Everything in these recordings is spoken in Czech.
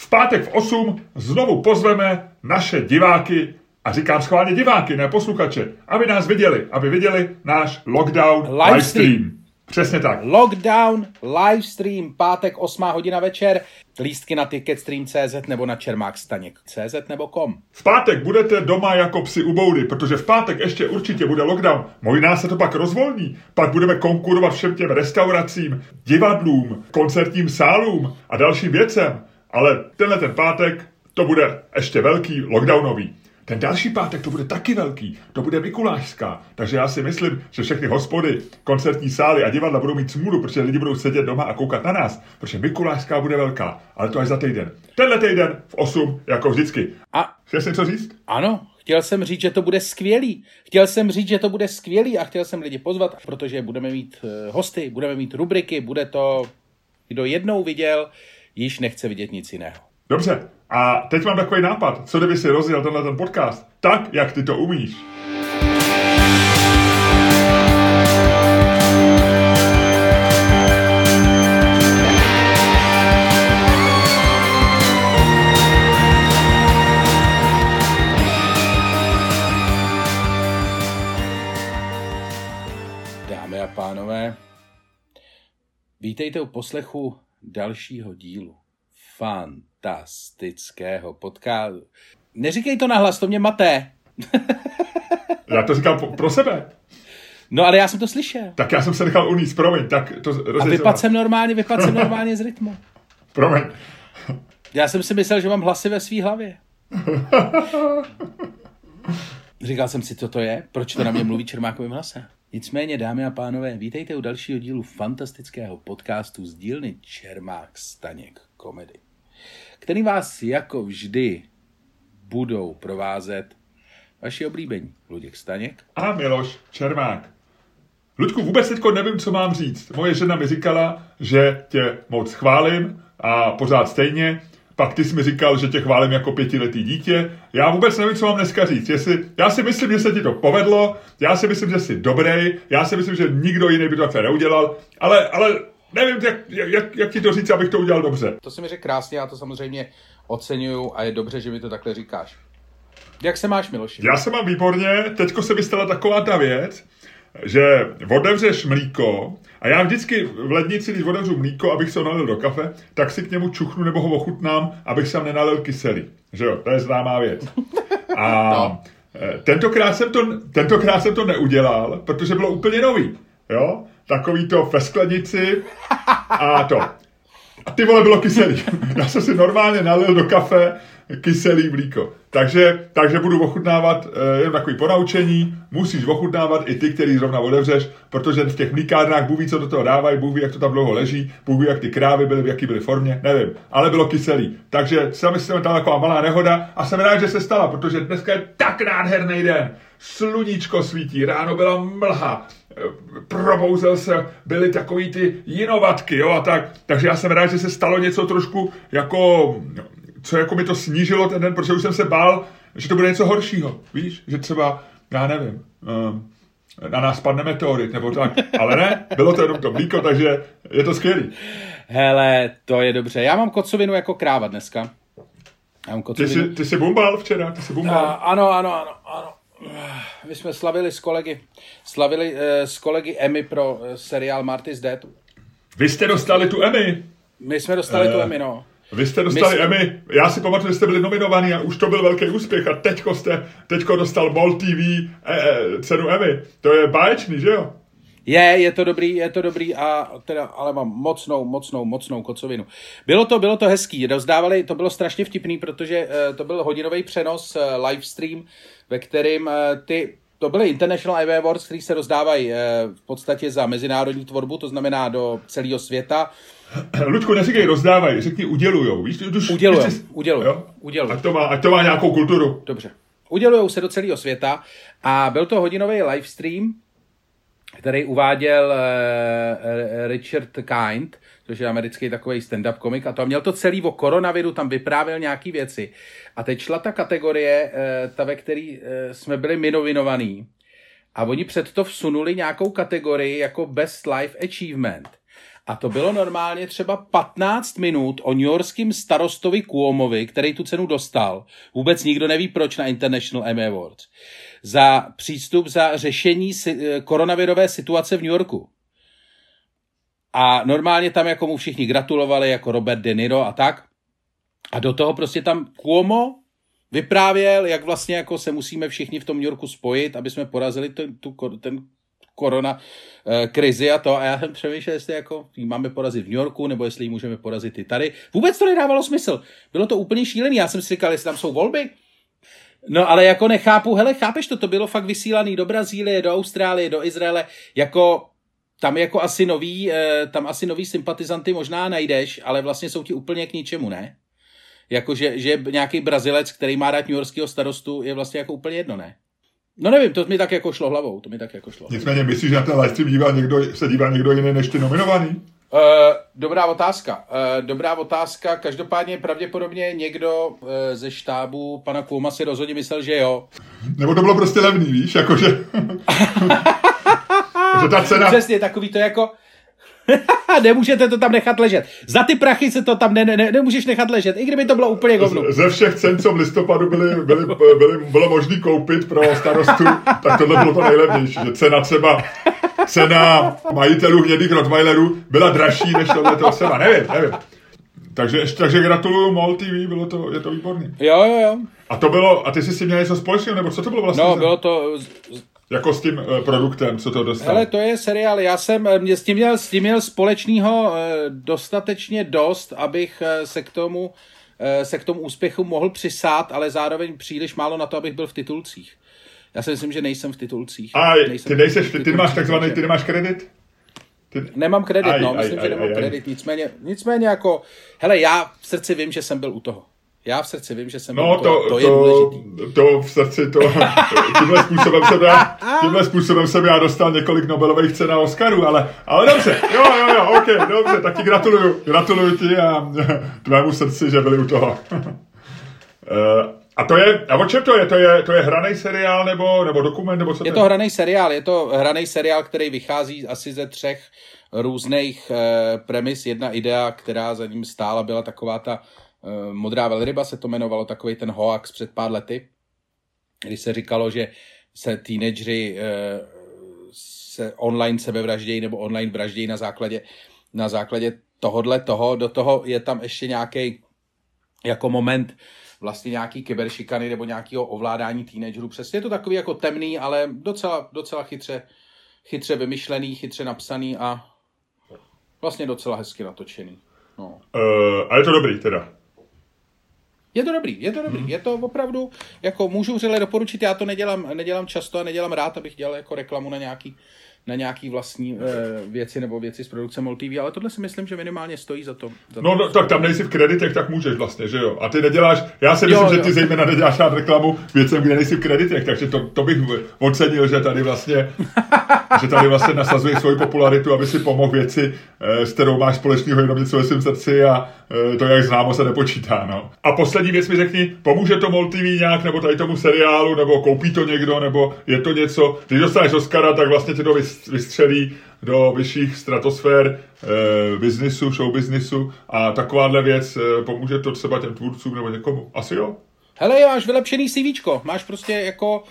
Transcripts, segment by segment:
v pátek v 8 znovu pozveme naše diváky a říkám schválně diváky, ne posluchače, aby nás viděli, aby viděli náš lockdown livestream. livestream. Přesně tak. Lockdown, livestream, pátek 8 hodina večer, lístky na ticketstream.cz nebo na čermákstaněk.cz nebo kom. V pátek budete doma jako psi u boudy, protože v pátek ještě určitě bude lockdown. Možná se to pak rozvolní. Pak budeme konkurovat všem těm restauracím, divadlům, koncertním sálům a dalším věcem. Ale tenhle ten pátek to bude ještě velký lockdownový. Ten další pátek to bude taky velký, to bude Mikulášská. Takže já si myslím, že všechny hospody, koncertní sály a divadla budou mít smůlu, protože lidi budou sedět doma a koukat na nás, protože Mikulášská bude velká, ale to až za týden. Tenhle týden v 8, jako vždycky. A chtěl jsem něco říct? Ano, chtěl jsem říct, že to bude skvělý. Chtěl jsem říct, že to bude skvělý a chtěl jsem lidi pozvat, protože budeme mít eh, hosty, budeme mít rubriky, bude to, kdo jednou viděl, již nechce vidět nic jiného. Dobře, a teď mám takový nápad, co kdyby si rozjel tenhle ten podcast, tak, jak ty to umíš. Dámy a pánové, vítejte u poslechu dalšího dílu. Fant fantastického podcastu. Neříkej to nahlas, to mě maté. já to říkám pro sebe. No ale já jsem to slyšel. Tak já jsem se nechal uníst, promiň. Tak to A vypad jsem normálně, vypad jsem normálně z rytmu. Promiň. Já jsem si myslel, že mám hlasy ve své hlavě. Říkal jsem si, co to je, proč to na mě mluví čermákovým hlasem. Nicméně, dámy a pánové, vítejte u dalšího dílu fantastického podcastu z dílny Čermák Staněk Komedy který vás jako vždy budou provázet vaši oblíbení. Luděk Staněk. A Miloš Čermák. Ludku, vůbec teďko nevím, co mám říct. Moje žena mi říkala, že tě moc chválím a pořád stejně. Pak ty jsi mi říkal, že tě chválím jako pětiletý dítě. Já vůbec nevím, co mám dneska říct. Jestli, já si myslím, že se ti to povedlo, já si myslím, že jsi dobrý, já si myslím, že nikdo jiný by to takhle neudělal, ale, ale nevím, jak, jak, jak ti to říct, abych to udělal dobře. To si mi řekl krásně, já to samozřejmě oceňuju a je dobře, že mi to takhle říkáš. Jak se máš, Miloši? Já se mám výborně, teďko se mi stala taková ta věc, že otevřeš mlíko a já vždycky v lednici, když otevřu mlíko, abych se ho nalil do kafe, tak si k němu čuchnu nebo ho ochutnám, abych se nenalil kyselý. Že jo, to je známá věc. A no. Eh, tentokrát, jsem to, tentokrát jsem to neudělal, protože bylo úplně nový. Jo? takový to ve sklenici a to. A ty vole bylo kyselý. Já jsem si normálně nalil do kafe kyselý mlíko. Takže, takže budu ochutnávat uh, jen takový ponaučení. Musíš ochutnávat i ty, který zrovna otevřeš, protože v těch mlíkárnách Bůh ví, co do toho dávají, Bůh ví, jak to tam dlouho leží, Bůh ví, jak ty krávy byly, v jaký byly formě, nevím. Ale bylo kyselý. Takže se mi stala taková malá nehoda a jsem rád, že se stala, protože dneska je tak nádherný den. Sluníčko svítí, ráno byla mlha, probouzel se, byly takový ty jinovatky, jo, a tak. Takže já jsem rád, že se stalo něco trošku jako, co jako mi to snížilo ten den, protože už jsem se bál, že to bude něco horšího, víš, že třeba, já nevím, um, na nás padne meteorit, nebo tak. Ale ne, bylo to jenom to mlíko, takže je to skvělý. Hele, to je dobře. Já mám kocovinu jako kráva dneska. Já mám kocovinu. Ty jsi, ty jsi bumbal včera? Ty jsi bumbal? A, ano, ano, ano, ano my jsme slavili s kolegy, slavili uh, s kolegy Emmy pro uh, seriál Marty's Dead. Vy jste dostali tu Emmy. My jsme dostali uh, tu Emmy, no. Vy jste dostali jsme... Emmy, já si pamatuju, že jste byli nominovaní a už to byl velký úspěch a teďko jste, teďko dostal Ball TV e, e, cenu Emmy. To je báječný, že jo? Je, je to dobrý, je to dobrý a teda, ale mám mocnou, mocnou, mocnou kocovinu. Bylo to, bylo to hezký, rozdávali, to bylo strašně vtipný, protože uh, to byl hodinový přenos, uh, livestream, ve kterým uh, ty to byly International Ivy Awards, které se rozdávají v podstatě za mezinárodní tvorbu, to znamená do celého světa. Ludku, neříkej rozdávají, řekni udělujou. Víš, už, udělujou, jsi... udělujou, udělujou. Ať to, má, ať to má nějakou kulturu. Dobře. Udělujou se do celého světa a byl to hodinový livestream, který uváděl uh, Richard Kind, což je americký takový stand-up komik, a to měl to celý o koronaviru, tam vyprávěl nějaký věci. A teď šla ta kategorie, uh, ta, ve který uh, jsme byli minovinovaný, a oni před to vsunuli nějakou kategorii jako Best Life Achievement. A to bylo normálně třeba 15 minut o newyorském starostovi Cuomovi, který tu cenu dostal. Vůbec nikdo neví proč na International Emmy Awards. Za přístup za řešení si, koronavirové situace v New Yorku. A normálně tam jako mu všichni gratulovali, jako Robert De Niro a tak. A do toho prostě tam Cuomo vyprávěl, jak vlastně jako se musíme všichni v tom New Yorku spojit, aby jsme porazili ten, tu, ten korona eh, krizi a to. A já jsem přemýšlel, jestli jako ji máme porazit v New Yorku, nebo jestli ji můžeme porazit i tady. Vůbec to nedávalo smysl. Bylo to úplně šílený. Já jsem si říkal, jestli tam jsou volby. No ale jako nechápu, hele, chápeš to, to bylo fakt vysílaný do Brazílie, do Austrálie, do Izraele, jako tam jako asi nový, eh, tam asi nový sympatizanty možná najdeš, ale vlastně jsou ti úplně k ničemu, ne? Jako, že, že nějaký Brazilec, který má rád New Yorkského starostu, je vlastně jako úplně jedno, ne? No nevím, to mi tak jako šlo hlavou, to mi tak jako šlo. Nicméně myslíš, že na ten livestream dívá někdo, se dívá někdo jiný než ty nominovaný? Uh, dobrá otázka. Uh, dobrá otázka. Každopádně pravděpodobně někdo uh, ze štábu pana Kouma si rozhodně myslel, že jo. Nebo to bylo prostě levný, víš, jakože... že ta cena... Přesně, takový to jako... Nemůžete to tam nechat ležet. Za ty prachy se to tam ne, ne, nemůžeš nechat ležet, i kdyby to bylo úplně govno. Ze všech cen, co v listopadu byly, byly, byly, bylo možné koupit pro starostu, tak tohle bylo to nejlevnější. Že cena třeba cena majitelů hnědých Rottweilerů byla dražší než tohle toho cena. Nevím, nevím. Takže, takže gratuluju MOL TV, bylo to, je to výborný. Jo, jo, jo. A to bylo, a ty jsi si měl něco společného, nebo co to bylo vlastně? No, bylo to, jako s tím uh, produktem, co to dostal? Ale to je seriál, já jsem mě s tím měl, s tím měl společného uh, dostatečně dost, abych uh, se k tomu uh, se k tomu úspěchu mohl přisát, ale zároveň příliš málo na to, abych byl v titulcích. Já si myslím, že nejsem v titulcích. A nejsem ty nejseš, ty, ty nemáš takzvaný, ty nemáš kredit? Ty... Nemám kredit, aj, no, myslím, aj, že nemám aj, kredit, nicméně, nicméně jako, hele, já v srdci vím, že jsem byl u toho. Já v srdci vím, že jsem no, to, to, to, je důležitý. To v srdci, to, tímhle způsobem jsem já, tímhle způsobem jsem já dostal několik Nobelových cen a Oscarů, ale, ale dobře, jo, jo, jo, ok, dobře, tak ti gratuluju, gratuluju ti a tvému srdci, že byli u toho. Uh, a to je, a o čem to je? To je, to je hraný seriál nebo, nebo dokument? Nebo co je to hraný seriál, je to hraný seriál, který vychází asi ze třech různých eh, premis. Jedna idea, která za ním stála, byla taková ta Eh, Modrá velryba se to jmenovalo, takový ten hoax před pár lety, kdy se říkalo, že se teenageři eh, se online sebevraždějí nebo online vraždějí na základě, na základě tohodle toho. Do toho je tam ještě nějaký jako moment vlastně nějaký kyberšikany nebo nějakého ovládání teenagerů. Přesně je to takový jako temný, ale docela, docela chytře, chytře vymyšlený, chytře napsaný a vlastně docela hezky natočený. No. Uh, a je to dobrý teda. Je to dobrý, je to dobrý, hmm. je to opravdu, jako můžu vřele doporučit, já to nedělám, nedělám často a nedělám rád, abych dělal jako reklamu na nějaký, na nějaký vlastní e, věci nebo věci z produkce MOL TV, ale tohle si myslím, že minimálně stojí za to. Za no, to no tak tam nejsi v kreditech, tak můžeš vlastně, že jo? A ty neděláš, já si myslím, jo, že ty jo. zejména neděláš rád reklamu věcem, kde nejsi v kreditech, takže to, to bych ocenil, že tady vlastně, že tady vlastně nasazuje svoji popularitu, aby si pomohl věci, e, s kterou máš společného jenom něco ve svém srdci a e, to, jak známo, se nepočítá, no. A poslední věc mi řekni, pomůže to MOL TV nějak, nebo tady tomu seriálu, nebo koupí to někdo, nebo je to něco, když dostaneš Oscara, tak vlastně ti to vystřelí do vyšších stratosfér e, biznisu, show biznisu a takováhle věc e, pomůže to třeba těm tvůrcům nebo někomu. Asi jo? Hele, máš vylepšený CV, máš prostě jako...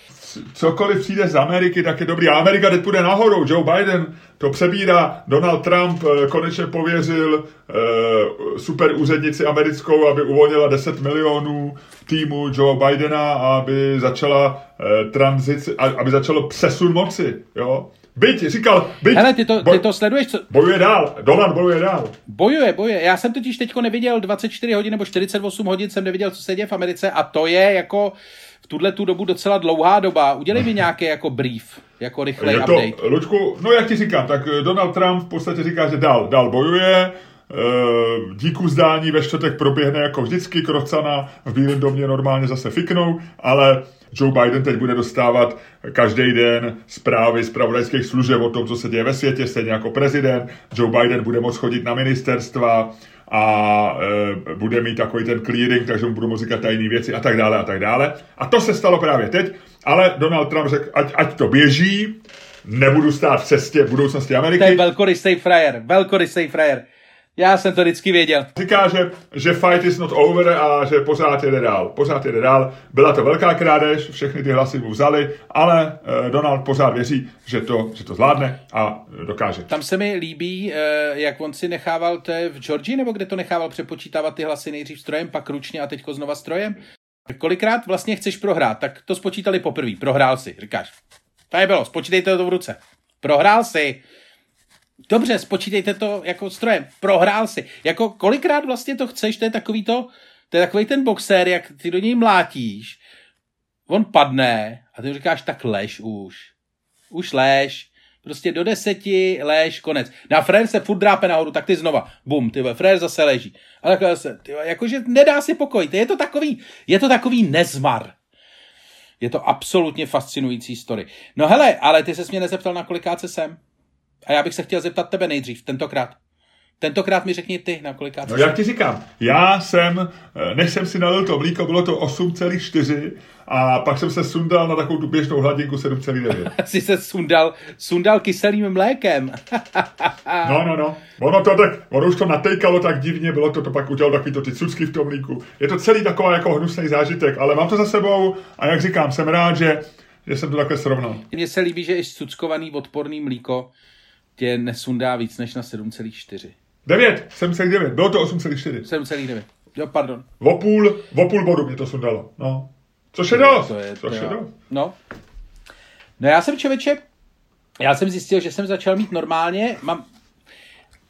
Cokoliv přijde z Ameriky, tak je dobrý. A Amerika teď půjde nahoru. Joe Biden to přebírá. Donald Trump e, konečně pověřil e, super úřednici americkou, aby uvolnila 10 milionů týmu Joe Bidena, aby začala e, tranzici, aby začalo přesun moci. Jo? Byť, říkal, byť. Hele, ty to, ty to sleduješ, co? Bojuje dál, Donald bojuje dál. Bojuje, bojuje. Já jsem totiž teďko neviděl 24 hodin nebo 48 hodin jsem neviděl, co se děje v Americe a to je jako v tuhle tu dobu docela dlouhá doba. Udělej mi nějaký jako brief, jako rychlej je to, update. Lučku, no jak ti říkám, tak Donald Trump v podstatě říká, že dál, dál bojuje, eh, díku zdání ve čtvrtek proběhne jako vždycky, Krocana v Bílém domě normálně zase fiknou, ale Joe Biden teď bude dostávat každý den zprávy z pravodajských služeb o tom, co se děje ve světě, stejně jako prezident. Joe Biden bude moct chodit na ministerstva a e, bude mít takový ten clearing, takže mu budou moct říkat tajné věci a tak dále a tak dále. A to se stalo právě teď, ale Donald Trump řekl, ať, ať to běží, nebudu stát v cestě budoucnosti Ameriky. To je velkorysej frajer, velkorysej frajer. Já jsem to vždycky věděl. Říká, že, že fight is not over a že pořád jede dál. Pořád jede dál. Byla to velká krádež, všechny ty hlasy mu vzali, ale eh, Donald pořád věří, že to, že to zvládne a dokáže. Tam se mi líbí, eh, jak on si nechával, to je v Georgii, nebo kde to nechával přepočítávat ty hlasy nejdřív strojem, pak ručně a teďko znova strojem? Kolikrát vlastně chceš prohrát? Tak to spočítali poprvé. Prohrál si, říkáš. To je bylo, spočítejte to v ruce. Prohrál si. Dobře, spočítejte to jako strojem. Prohrál si. Jako kolikrát vlastně to chceš, to je takový to, to je takový ten boxer, jak ty do něj mlátíš, on padne a ty říkáš, tak lež už. Už lež. Prostě do deseti, lež, konec. Na frér se furt drápe nahoru, tak ty znova, bum, ty frér zase leží. A takhle zase, ty jakože nedá si pokoj. Je to takový, je to takový nezmar. Je to absolutně fascinující story. No hele, ale ty se mě nezeptal, na kolikáce jsem. A já bych se chtěl zeptat tebe nejdřív, tentokrát. Tentokrát mi řekni ty, na kolikáce No jak ti říkám, já jsem, eh, než jsem si nalil to mlíko, bylo to 8,4 a pak jsem se sundal na takovou tu běžnou hladinku 7,9. Jsi se sundal, sundal kyselým mlékem. no, no, no. Ono to tak, ono už to natejkalo tak divně, bylo to, to pak udělalo takový to ty cucky v tom mlíku. Je to celý takový jako hnusný zážitek, ale mám to za sebou a jak říkám, jsem rád, že, že jsem to takhle srovnal. Mně se líbí, že i cuckovaný odporný mlíko tě nesundá víc než na 7,4. 9, 7,9, bylo to 8,4. 7,9. Jo, pardon. O půl, o půl bodu mě to sundalo, no. Což je dost, To je, což je jo. dost. No. No já jsem člověče, já jsem zjistil, že jsem začal mít normálně, mám,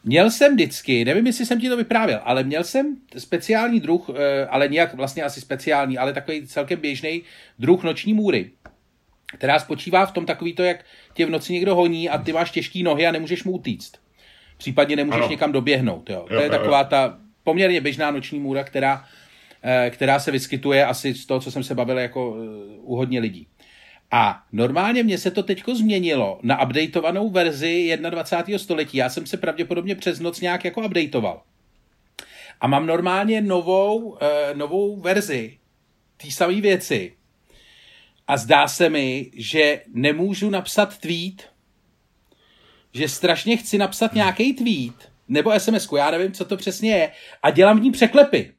Měl jsem vždycky, nevím, jestli jsem ti to vyprávěl, ale měl jsem speciální druh, eh, ale nějak vlastně asi speciální, ale takový celkem běžný druh noční můry, která spočívá v tom takový to, jak tě v noci někdo honí a ty máš těžké nohy a nemůžeš mu utíct. Případně nemůžeš Ano. někam doběhnout. Jo. To Jo, je jo, taková ta poměrně běžná noční můra, která, eh, která se vyskytuje asi z toho, co jsem se bavil jako eh, u hodně lidí. A normálně mě se to teďko změnilo na updateovanou verzi 21. století. Já jsem se pravděpodobně přes noc nějak jako updateoval. A mám normálně novou, eh, novou verzi té samé věci. A zdá se mi, že nemůžu napsat tweet, že strašně chci napsat nějaký tweet, nebo sms já nevím, co to přesně je, a dělám v ní překlepy.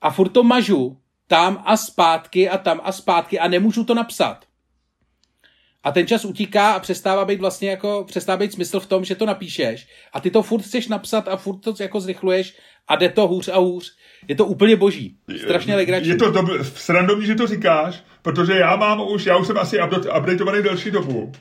A furt to mažu tam a zpátky a tam a zpátky a nemůžu to napsat. A ten čas utíká a přestává být vlastně jako, přestává být smysl v tom, že to napíšeš a ty to furt chceš napsat a furt to jako zrychluješ a jde to hůř a hůř. Je to úplně boží. Strašně legrační. Je to dob- srandovní, že to říkáš, protože já mám už, já už jsem asi update- updateovaný delší dobu.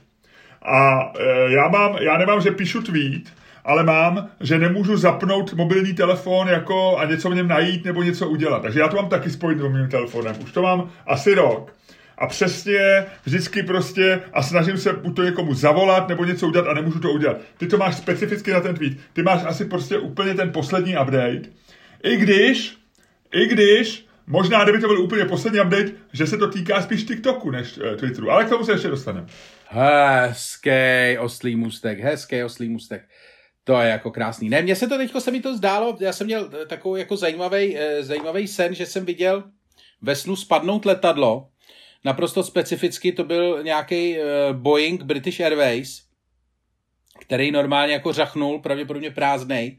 A e, já mám, já nemám, že píšu tweet, ale mám, že nemůžu zapnout mobilní telefon jako a něco v něm najít nebo něco udělat. Takže já to mám taky spojit s mobilním telefonem. Už to mám asi rok. A přesně vždycky prostě a snažím se buď to někomu zavolat nebo něco udělat a nemůžu to udělat. Ty to máš specificky na ten tweet. Ty máš asi prostě úplně ten poslední update. I když, i když, možná kdyby to byl úplně poslední update, že se to týká spíš TikToku než eh, Twitteru. Ale k tomu se ještě dostaneme. Hezký oslý můstek, hezký oslý můstek. To je jako krásný. Ne, mně se to teďko se mi to zdálo, já jsem měl eh, takový jako zajímavý, zajímavý sen, že jsem viděl ve snu spadnout letadlo. Naprosto specificky to byl nějaký Boeing British Airways, který normálně jako řachnul, pravděpodobně prázdnej,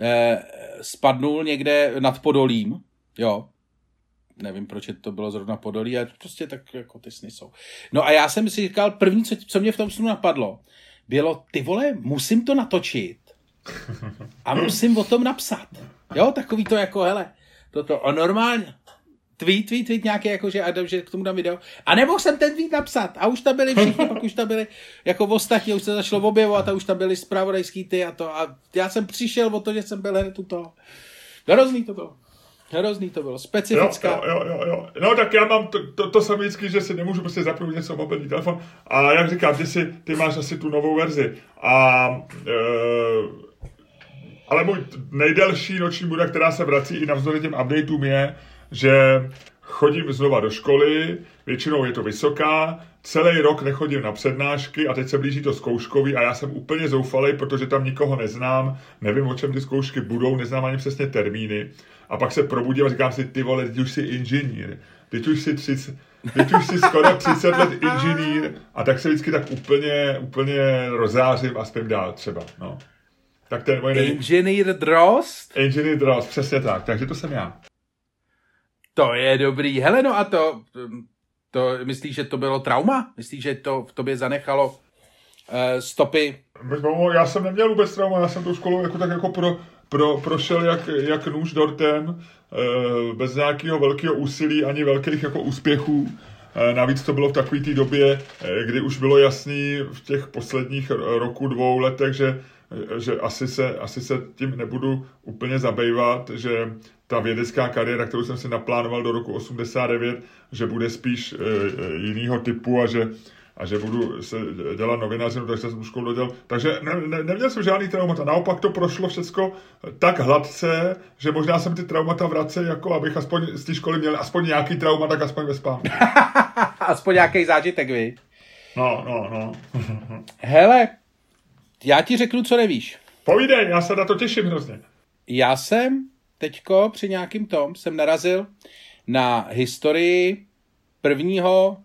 eh, spadnul někde nad Podolím, jo, nevím, proč to bylo zrovna Podolí, ale prostě tak jako ty sny jsou. No a já jsem si říkal, první, co, co mě v tom snu napadlo, bylo, ty vole, musím to natočit a musím o tom napsat. Jo, takový to jako, hele, toto, a normálně, tweet, tweet, tweet nějaký, jako, že, a, že k tomu dám video. A nemohl jsem ten tweet napsat. A už tam byli všichni, pak už tam byli jako ostatní, už se začalo objevovat a už tam byli zpravodajský ty a to. A já jsem přišel o to, že jsem byl hned toho. Hrozný to bylo. Hrozný to bylo. Specifická. jo, jo, jo, jo. No tak já mám to, to, to samé vždycky, že si nemůžu prostě zapnout něco mobilní telefon. A jak říkám, ty, si, ty máš asi tu novou verzi. A e, ale můj nejdelší noční buda, která se vrací i navzdory těm updateům je, že chodím znova do školy, většinou je to vysoká, celý rok nechodím na přednášky a teď se blíží to zkouškový a já jsem úplně zoufalý, protože tam nikoho neznám, nevím, o čem ty zkoušky budou, neznám ani přesně termíny. A pak se probudím a říkám si, ty vole, teď už jsi inženýr. teď už si 30, teď už si skoro 30 let inženýr a tak se vždycky tak úplně, úplně rozářím a spím dál třeba, no. Tak ten můj nej... Inženýr Drost? Inženýr Drost, přesně tak, takže to jsem já. To je dobrý. Hele, no a to, to myslíš, že to bylo trauma? Myslíš, že to v tobě zanechalo uh, stopy? Já jsem neměl vůbec trauma, já jsem tou školu jako tak jako pro, pro, prošel jak, jak nůž dortem, uh, bez nějakého velkého úsilí ani velkých jako úspěchů. Uh, navíc to bylo v takové té době, kdy už bylo jasný v těch posledních roku, dvou letech, že že asi se, asi se tím nebudu úplně zabývat, že ta vědecká kariéra, kterou jsem si naplánoval do roku 89, že bude spíš e, e, jinýho typu a že, a že budu se dělat novinařinu, takže jsem školu dodělal. Takže ne, ne, neměl jsem žádný traumata. Naopak to prošlo všechno tak hladce, že možná jsem ty traumata vracel, jako abych aspoň z té školy měl aspoň nějaký trauma, tak aspoň ve spánku. aspoň nějaký zážitek, vy. No, no, no. Hele, já ti řeknu, co nevíš. Povídej, já se na to těším hrozně. Já jsem teďko při nějakým tom jsem narazil na historii prvního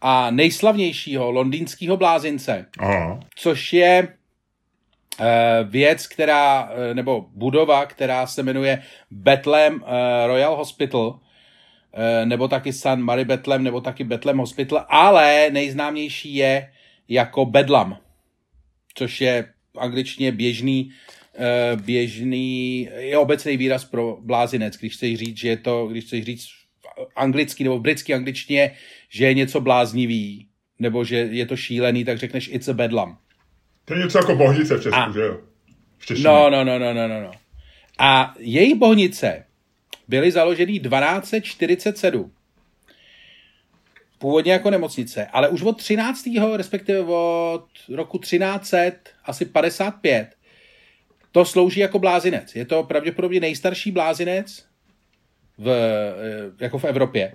a nejslavnějšího londýnského blázince, Aha. což je eh, věc, která, eh, nebo budova, která se jmenuje Bethlehem eh, Royal Hospital, nebo taky San Mary Bethlehem, nebo taky Bethlehem Hospital, ale nejznámější je jako Bedlam což je v angličtině běžný, běžný, je obecný výraz pro blázinec, když chceš říct, že je to, když chceš říct anglicky nebo v britské angličtině, že je něco bláznivý, nebo že je to šílený, tak řekneš it's a bedlam. To je něco jako bohnice v Česku, a, že jo? No, no, no, no, no, no, no. A její bohnice byly založeny 1247 původně jako nemocnice, ale už od 13. respektive od roku 1300, asi 55, to slouží jako blázinec. Je to pravděpodobně nejstarší blázinec v, eh, jako v Evropě.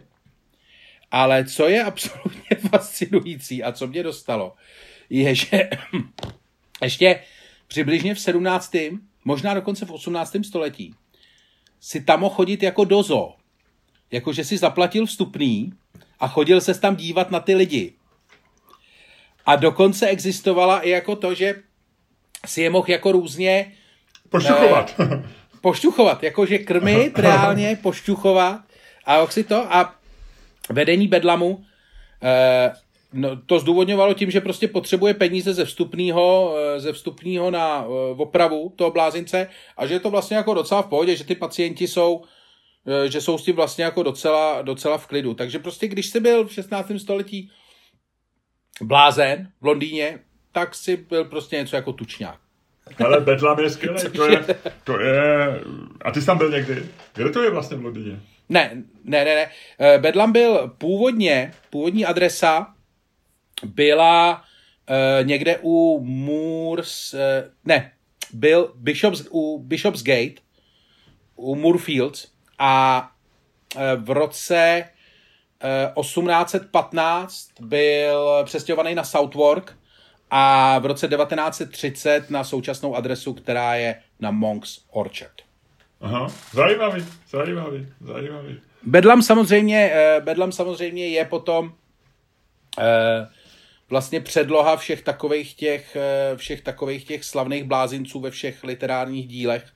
Ale co je absolutně fascinující a co mě dostalo, je, že ještě přibližně v 17., možná dokonce v 18. století, si tam mohl chodit jako dozo. Jakože si zaplatil vstupný a chodil se tam dívat na ty lidi. A dokonce existovala i jako to, že si je mohl jako různě pošťuchovat. Eh, pošťuchovat, jakože krmit reálně, pošťuchovat a si to a vedení bedlamu eh, no, to zdůvodňovalo tím, že prostě potřebuje peníze ze vstupního, eh, ze vstupního na eh, opravu toho blázince a že je to vlastně jako docela v pohodě, že ty pacienti jsou Eh, že jsou s tím vlastně jako docela, docela v klidu. Takže prostě, když jsi byl v 16. století blázen v Londýně, tak si byl prostě něco jako tučňák. Ale Bedlam je skvělý, to je, to je... A ty jsi tam byl někdy? Kde to je vlastně v Londýně? Ne, ne, ne, ne. Eh, Bedlam byl původně, původní adresa byla uh, někde u Moors, uh, ne, byl Bishops, u Bishopsgate, u Moorfields, a e, v roce 1815 e, byl přestěhovaný na Southwark a v roce 1930 na současnou adresu, která je na Monks Orchard. Aha, zajímavý, zajímavý, zajímavý. Bedlam samozřejmě, e, Bedlam samozřejmě je potom vlastně předloha všech takových těch, všech takových těch slavných blázinců ve všech literárních dílech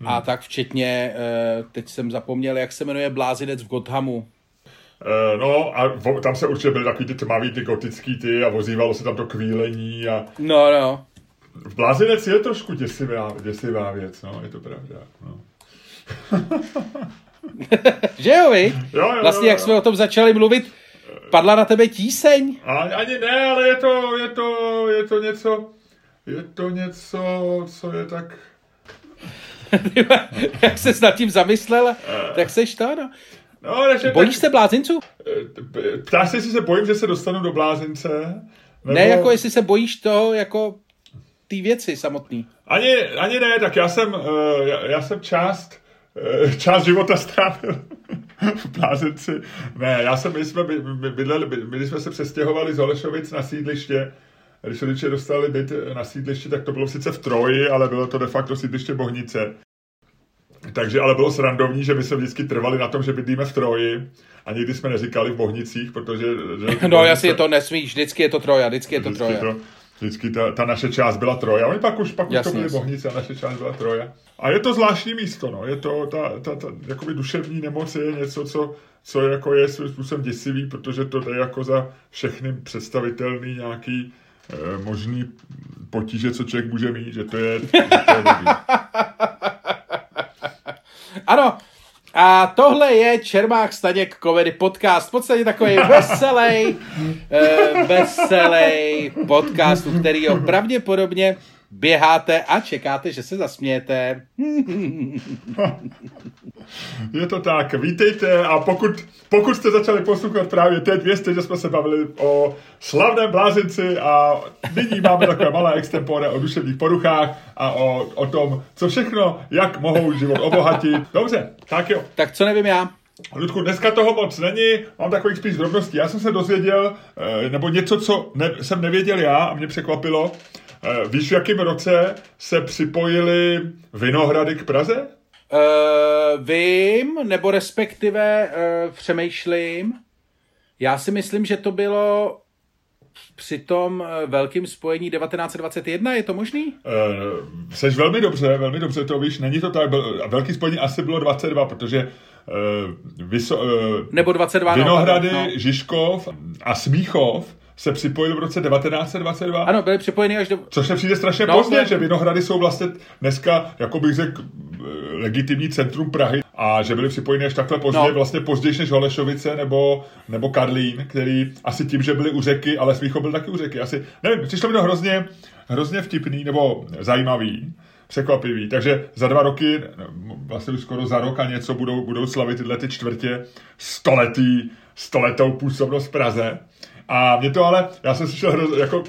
Hmm. A tak včetně, eh, teď jsem zapomněl, jak se jmenuje Blázinec v Gothamu. Uh, no a tam se určitě byly takový ty tmavý, ty gotický ty a vozívalo se tam to kvílení a... No, no. V Blázinec je trošku děsivá, děsivá věc, no, je to pravda, no. že jo, vy? Jo, jo, vlastně, jo, jo. jak jsme o tom začali mluvit, padla na tebe tíseň? A, ani ne, ale je to, je to, je to něco, je to něco, co je tak jak se nad tím zamyslel, tak seš to, no. No, takže Bojíš tak, se blázinců? Eh, ptáš se, jestli se bojím, že se dostanu do blázince? Nebo... Ne, jako jestli se bojíš toho, jako ty věci samotný. Ani, ani ne, tak já jsem, uh, já, já jsem část, uh, část života strávil v blázinci. Ne, já jsem, my jsme bydleli, my jsme se přestěhovali z Holešovic na sídliště, když rodiče dostali byt na sídliště, tak to bylo sice v Troji, ale bylo to de facto sídliště Bohnice. Takže ale bylo srandovní, že my jsme vždycky trvali na tom, že bydlíme v Troji a nikdy jsme neříkali v Bohnicích, protože... Že no jasně, je to nesmíš, vždycky je to Troja, vždycky je to vždycky Troja. To, vždycky ta, ta, naše část byla Troja. Oni pak už, pak jasně, už to byly Bohnice a naše část byla Troja. A je to zvláštní místo, no. Je to, ta, ta, ta jakoby duševní nemoc je něco, co, co jako je svým způsobem děsivý, protože to je jako za všechny představitelný nějaký eh, možný potíže, co člověk může mít, že to je, že to je Ano, a tohle je Čermák Staněk Comedy Podcast. V podstatě takový veselý, eh, veselý podcast, u kterého pravděpodobně běháte a čekáte, že se zasmějete. Je to tak, vítejte a pokud, pokud jste začali poslouchat právě teď, vězte, že jsme se bavili o slavném blázinci a nyní máme takové malé extempore o duševních poruchách a o, o tom, co všechno, jak mohou život obohatit. Dobře, tak jo. Tak co nevím já? Ludku, dneska toho moc není, mám takových spíš drobností. Já jsem se dozvěděl, eh, nebo něco, co ne, jsem nevěděl já a mě překvapilo, víš, v jakém roce se připojili Vinohrady k Praze? Uh, vím, nebo respektive uh, přemýšlím. Já si myslím, že to bylo při tom velkým spojení 1921, je to možný? Uh, seš velmi dobře, velmi dobře to víš, není to tak, velký spojení asi bylo 22, protože uh, vyso, uh, Nebo 22 Vinohrady, no, no. Žižkov a Smíchov se připojil v roce 1922. Ano, byli připojeni až do... Což se přijde strašně no, pozdě, ne. že Vinohrady jsou vlastně dneska, jako bych řekl, legitimní centrum Prahy a že byli připojeni až takhle pozdě, no. vlastně později než Holešovice nebo, nebo Karlín, který asi tím, že byli u řeky, ale Smíchov byl taky u řeky. Asi, nevím, přišlo mi to hrozně, hrozně vtipný nebo zajímavý překvapivý. Takže za dva roky, vlastně už skoro za rok a něco budou, budou slavit tyhle ty čtvrtě stoletý, stoletou působnost v Praze. A mě to ale, já jsem slyšel hroz, jako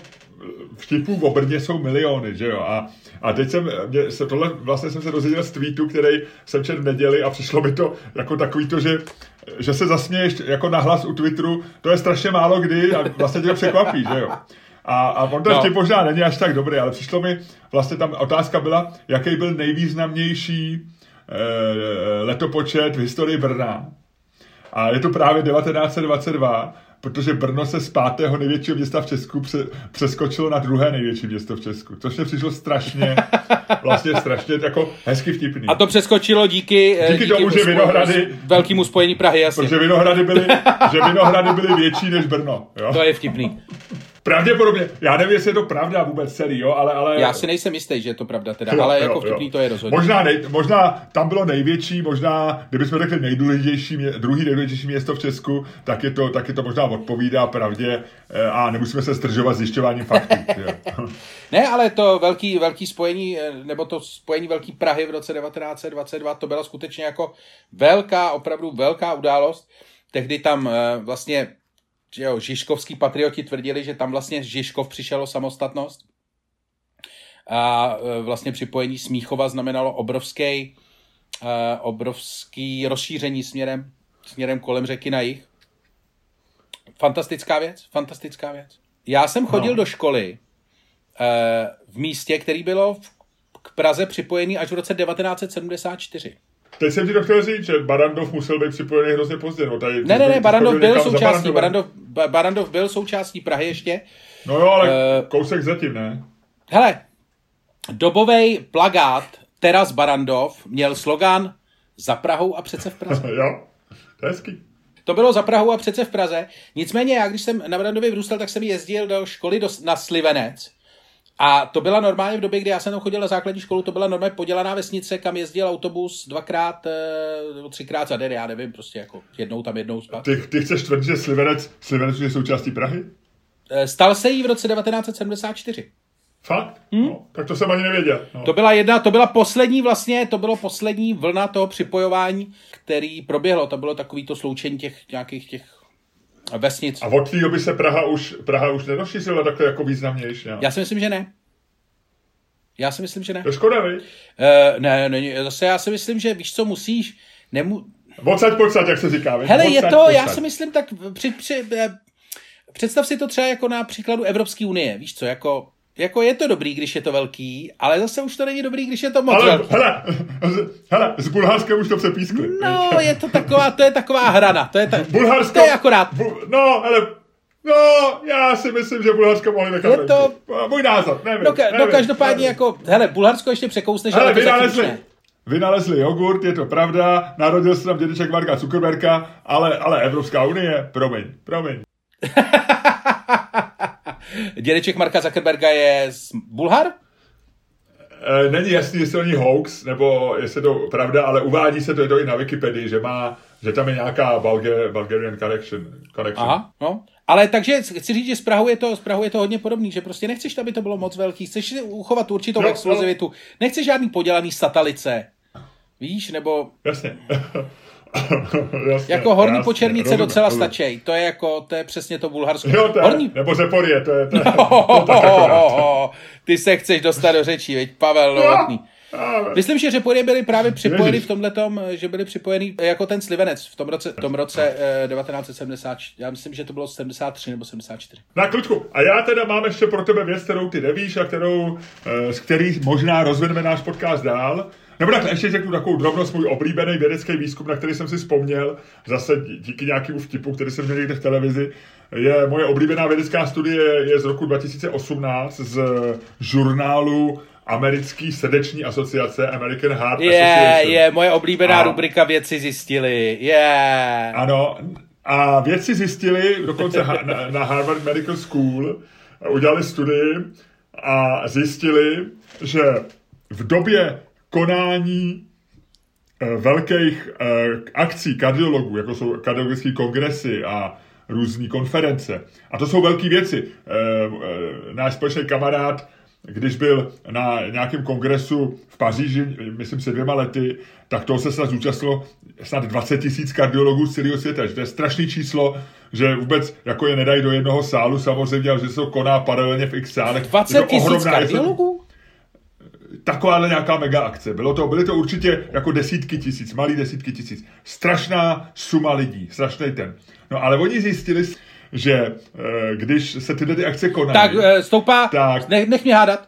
vtipů o Brně jsou miliony, že jo, a, a teď jsem, mě, se tohle, vlastně jsem se dozvěděl z tweetu, který jsem četl v neděli a přišlo mi to jako takový to, že, že se zasměješ jako nahlas u Twitteru, to je strašně málo kdy a vlastně tě to překvapí, že jo. A, a on to no. možná není až tak dobrý, ale přišlo mi, vlastně tam otázka byla, jaký byl nejvýznamnější e, letopočet v historii Brna. A je to právě 1922 protože Brno se z pátého největšího města v Česku pře- přeskočilo na druhé největší město v Česku. Což mě přišlo strašně, vlastně strašně jako hezky vtipný. A to přeskočilo díky, díky, díky tomu, že Vinohrady... Velkému spojení Prahy, jasně. Protože Vinohrady byly, že Vinohrady byly větší než Brno. Jo? To je vtipný. Pravděpodobně, já nevím, jestli je to pravda vůbec celý, jo, ale... ale... Já si nejsem jistý, že je to pravda teda, jo, ale jo, jako vtipný jo. to je rozhodně. Možná, nej, možná tam bylo největší, možná, kdybychom řekli nejdůležitější, druhý nejdůležitější město v Česku, tak je to, tak je to možná odpovídá pravdě eh, a nemusíme se stržovat zjišťováním faktů. ne, ale to velký, velký spojení, eh, nebo to spojení Velký Prahy v roce 1922, to byla skutečně jako velká, opravdu velká událost. Tehdy tam eh, vlastně že jo, žižkovský patrioti tvrdili, že tam vlastně Žižkov přišel o samostatnost a e, vlastně připojení Smíchova znamenalo obrovský, e, obrovský rozšíření směrem, směrem kolem řeky na jih. Fantastická věc, fantastická věc. Já jsem chodil no. do školy e, v místě, který bylo k Praze připojený až v roce 1974. Teď jsem ti to chtěl říct, že Barandov musel být připojený hrozně pozdě. No, tady, ne, ne, ne, Barandov byl součástí, Barandov, Barandov byl součástí Prahy ještě. No jo, ale uh, kousek zatím, ne? Hele, dobový plagát Teras Barandov měl slogan za Prahou a přece v Praze. jo, to je hezký. To bylo za Prahou a přece v Praze. Nicméně já, když jsem na Barandově vyrůstal, tak jsem jezdil do školy do, na Slivenec. A to byla normálně v době, kdy já jsem tam chodil na základní školu, to byla normálně podělaná vesnice, kam jezdil autobus dvakrát eh, nebo třikrát za den, já nevím, prostě jako jednou tam, jednou spát. Ty, ty chceš tvrdit, že Slivenec, Slivenec je součástí Prahy? Eh, stal se jí v roce 1974. Fakt? Hmm? No, tak to jsem ani nevěděl. No. To byla jedna, to byla poslední vlastně, to bylo poslední vlna toho připojování, který proběhlo. To bylo takový to sloučení těch nějakých těch vesnic. A od té doby se Praha už, Praha už nerozšířila takhle jako významnější. Já si myslím, že ne. Já si myslím, že ne. To je škoda, vy? Uh, ne, ne, zase já si myslím, že víš, co musíš, nemu... Odsaď, pocať, jak se říká. Hele, Odsaď, je to, pocať. já si myslím, tak při, při, eh, představ si to třeba jako na příkladu Evropské unie, víš co, jako Jako je to dobrý, když je to velký, ale zase už to není dobrý, když je to moc Ale velký. hele, hele, s Bulharskem už to přepískli. No, je to taková, to je taková hrana. To je, ta, Bulharsko... to je akorát. Bu, no, ale... No, já si myslím, že Bulharsko mohli nechat Je to-. Můj názor, nevím. No, ka, no nevím, každopádně nevím. jako, hele, Bulharsko ještě překousneš, ale Hele, to vynalezli, vynalezli jogurt, je to pravda, narodil se tam dědeček Marka Zuckerberga, ale, ale Evropská unie, promiň, promiň. Dědeček Marka Zuckerberga je z Bulhar? E, není jasný, jestli to není hoax, nebo jestli to pravda, ale uvádí se to, to i na Wikipedii, že má, že tam je nějaká Bulgar, Bulgarian correction. correction. Aha, no. Ale takže chci říct, že s Prahou je to, s Prahou je to hodně podobný, že prostě nechceš, aby to bylo moc velký, chceš si uchovat určitou No, exkluzivitu, nechceš žádný podělaný satelice, víš, nebo Jasně. jasně. jako horní jasně, počernice rozumím, docela rozumím. stačí, to je jako, to je přesně to Bulharsko. Jo, to je, horní... nebo Zeporie, to je, to je, to je tak akorát. Ty se chceš dostat do řečí, veď Pavel Novotný. Ale- Myslím, že Řepory byli právě připojeni Ježiš. v tomhletom, že byli připojeni jako ten Slivenec v tom roce, v tom roce eh, 1970, já myslím, že to bylo 73 nebo 74. Na klučku, a já teda mám ještě pro tebe věc, kterou ty nevíš a kterou, eh, z který možná rozvedeme náš podcast dál. Nebo takhle, ještě řeknu takovou drobnost, můj oblíbený vědecký výzkum, na který jsem si vzpomněl, zase dí- díky nějakému vtipu, který jsem měl někde v televizi, je moje oblíbená vědecká studie je z roku 2018 z žurnálu Americký srdeční asociace American Heart Je, Association. je, moje oblíbená A- rubrika věci zjistili. Je. Ano, a vědci zjistili, dokonce na, na Harvard Medical School, udělali studii a zjistili, že v době konání eh, velkých eh, akcí kardiologů, jako jsou kardiologické kongresy a různé konference. A to jsou velké věci. Eh, Náš společný kamarád, když byl na nějakém kongresu v Paříži, myslím si dvěma lety, tak toho se snad zúčastnilo snad 20 tisíc kardiologů z celého světa. Že to je strašný číslo, že vůbec jako je nedají do jednoho sálu samozřejmě, ale že se to koná paralelně v x sálech. Je 20 to tisíc kardiologů? Takováhle nějaká mega akce. Bylo to, byly to určitě jako desítky tisíc, malý desítky tisíc. Strašná suma lidí, strašný ten. No ale oni zjistili, že eh, když se tyhle ty akce konají... Tak eh, stoupá, Tak. Ne, nech mě hádat,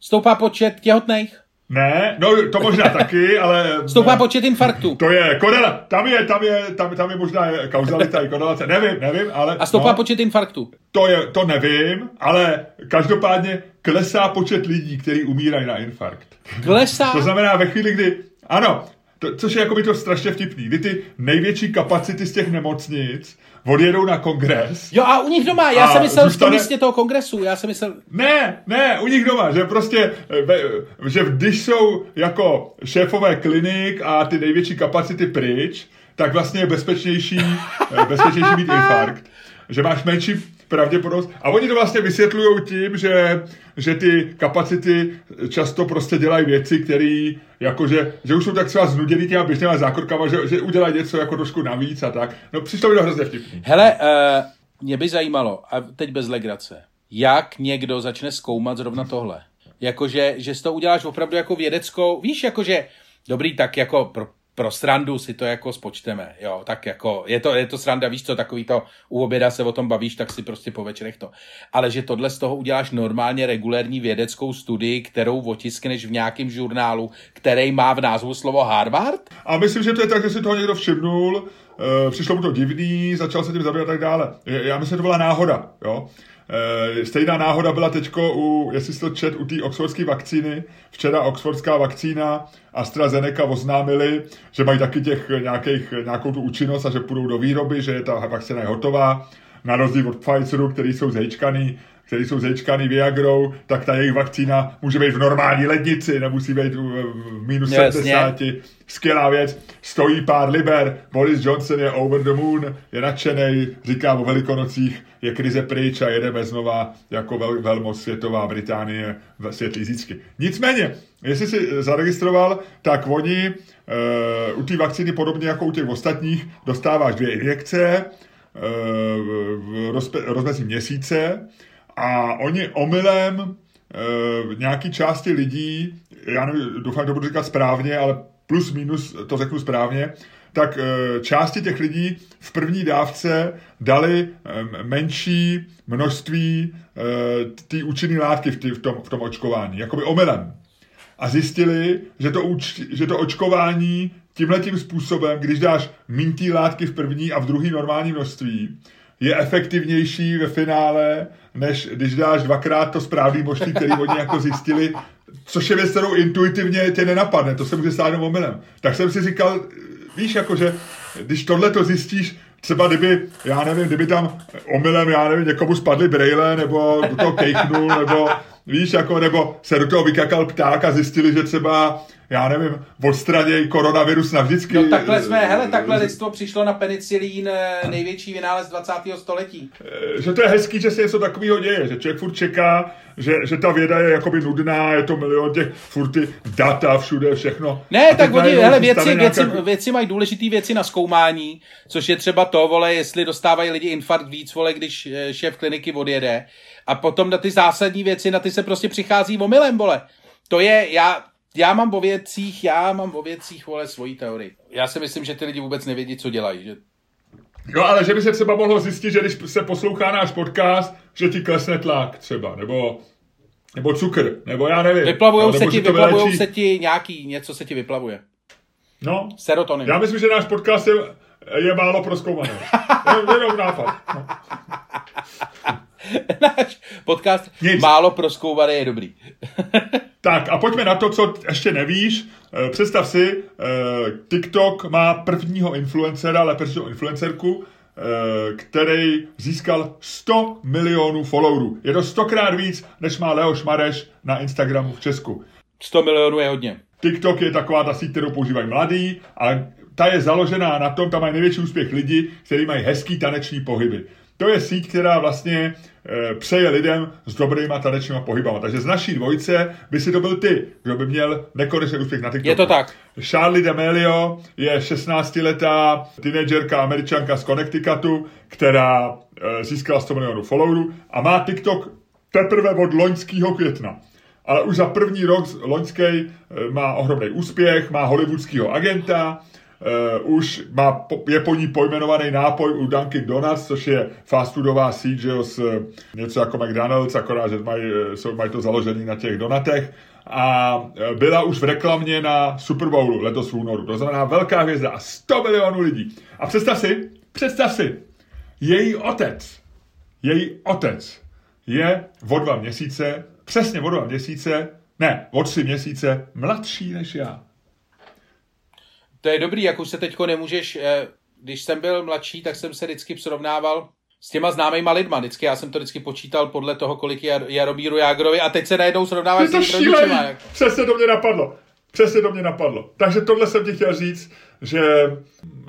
stoupá počet těhotných, Ne, no to možná taky, ale... stoupá počet infarktů. To je korela, tam je, tam je, tam, tam je možná kauzalita i korelace, nevím, nevím, ale... a stoupá no, počet infarktů. to, je, to nevím, ale každopádně klesá počet lidí, kteří umírají na infarkt. Klesá, To znamená ve chvíli, kdy, ano, to, což je jako by to strašně vtipný, kdy ty největší kapacity z těch nemocnic odjedou na kongres. Jo a u nich doma, já jsem myslel v tom zůstane- místě toho kongresu, já jsem myslel, Ne, ne, u nich doma, že prostě, eh, že když jsou jako šéfové klinik a ty největší kapacity pryč, tak vlastně je bezpečnější, eh, bezpečnější mít infarkt. Že máš menší pravděpodobnost. A oni to vlastně vysvětlují tím, že, že ty kapacity často prostě dělají věci, které jakože, že už jsou tak třeba znuděný těma běžnýma zákrokama, že, že udělají něco jako trošku navíc a tak. No přišlo mi to hrozně vtipný. hele, uh, mě by zajímalo, a teď bez legrace, jak někdo začne zkoumat zrovna tohle. Jakože, že si to uděláš opravdu jako vědeckou, víš, jakože, dobrý, tak jako pro, pro srandu si to jako spočteme, jo, tak jako, je to, je to sranda, víš co, takový to, u oběda se o tom bavíš, tak si prostě po večerech to. Ale že tohle z toho uděláš normálně regulérní vědeckou studii, kterou otiskneš v nějakém žurnálu, který má v názvu slovo Harvard? A myslím, že to je tak, že si toho někdo všimnul, e, přišlo mu to divný, začal se tím zabývat a tak dále. Já myslím, že to byla náhoda, jo. E, stejná náhoda byla teďko, u, jestli to čet, u té oxfordské vakcíny. Včera oxfordská vakcína AstraZeneca oznámili, že mají taky těch nějakých, nějakou tu účinnost a že půjdou do výroby, že ta vakcína je hotová. Na rozdíl od Pfizeru, který jsou zejčkaný, který jsou zejčkaný Viagrou, tak ta jejich vakcína může být v normální lednici, nemusí být v minus Jasně. 70. Skvělá věc, stojí pár liber, Boris Johnson je over the moon, je nadšený, říká o velikonocích, je krize pryč a jedeme znova jako vel, velmoc světová Británie v světlý zítřky. Nicméně, jestli si zaregistroval, tak oni uh, u té vakcíny podobně jako u těch ostatních dostáváš dvě injekce, eh, v rozpe- rozmezí měsíce a oni omylem v nějaký části lidí, já nevím, doufám, že to budu říkat správně, ale plus minus to řeknu správně, tak eh, části těch lidí v první dávce dali eh, menší množství té účinné látky v, tý, v, tom, v tom očkování, jakoby omylem. A zjistili, že to, uč, že to očkování tímhletím způsobem, když dáš mintý látky v první a v druhý normální množství, je efektivnější ve finále, než když dáš dvakrát to správný množství, který oni jako zjistili, což je věc, kterou intuitivně tě nenapadne, to se může stát jenom omylem. Tak jsem si říkal, víš, jakože, když tohle to zjistíš, třeba kdyby, já nevím, kdyby tam omylem, já nevím, někomu spadly brejle, nebo do toho kejchnul, nebo víš, jako, nebo se do toho vykakal pták a zjistili, že třeba já nevím, odstraněj koronavirus navždycky. No takhle jsme, hele, takhle lidstvo přišlo na penicilín, eh, největší vynález 20. století. Eh, že to je hezký, že se něco takového děje, že člověk furt čeká, že, že ta věda je jakoby nudná, je to milion těch furt ty data všude, všechno. Ne, tak oni, hele, věci, věci, nějaká... věci mají důležité věci na zkoumání, což je třeba to, vole, jestli dostávají lidi infarkt víc, vole, když eh, šéf kliniky odjede. A potom na ty zásadní věci, na ty se prostě přichází omylem, vole. To je, já, já mám o věcích, já mám o věcích, vole, svoji teorii. Já si myslím, že ty lidi vůbec nevědí, co dělají. Že... No, ale že by se třeba mohlo zjistit, že když se poslouchá náš podcast, že ti klesne tlak třeba, nebo nebo cukr, nebo já nevím. Vyplavujou, no, se, ti, vyplavujou se ti nějaký, něco se ti vyplavuje. No. Serotonin. Já myslím, že náš podcast je, je málo proskoumaný. jenom nápad. No. Náš podcast Nic. málo proskoumaný je dobrý. tak a pojďme na to, co ještě nevíš. Eh, představ si, eh, TikTok má prvního influencera, lépe řečeno influencerku, eh, který získal 100 milionů followerů. Je to stokrát víc, než má Leoš Mareš na Instagramu v Česku. 100 milionů je hodně. TikTok je taková ta síť, kterou používají mladí a ta je založená na tom, tam mají největší úspěch lidi, kteří mají hezký taneční pohyby. To je síť, která vlastně e, přeje lidem s dobrýma tanečníma pohybama. Takže z naší dvojce by si to byl ty, kdo by měl nekonečný úspěch na TikToku. Je to tak. Charlie D'Amelio je 16-letá teenagerka američanka z Connecticutu, která e, získala 100 milionů followerů a má TikTok teprve od loňského května. Ale už za první rok loňský e, má ohromný úspěch, má hollywoodského agenta, uh, už má, je po ní pojmenovaný nápoj u Dunkin Donuts, což je fast foodová síť, že jo, s, eh, něco jako McDonald's, akorát, že mají, eh, mají to založený na těch donatech a byla už v reklamě na Super Bowlu letos v únoru. To znamená velká hvězda a 100 milionů lidí. A představ si, představ si, její otec, její otec je o dva měsíce, přesně o dva měsíce, ne, o tři měsíce mladší než já to je dobrý, jak už se teďko nemůžeš, eh, když jsem byl mladší, tak jsem se vždycky srovnával s těma známýma lidma. Vždycky já jsem to vždycky počítal podle toho, kolik je Jaromíru Jágrovi a teď se najednou srovnáváš s tím. Jako. Přesně to mě napadlo. Přesně to mě napadlo. Takže tohle jsem ti chtěl říct, že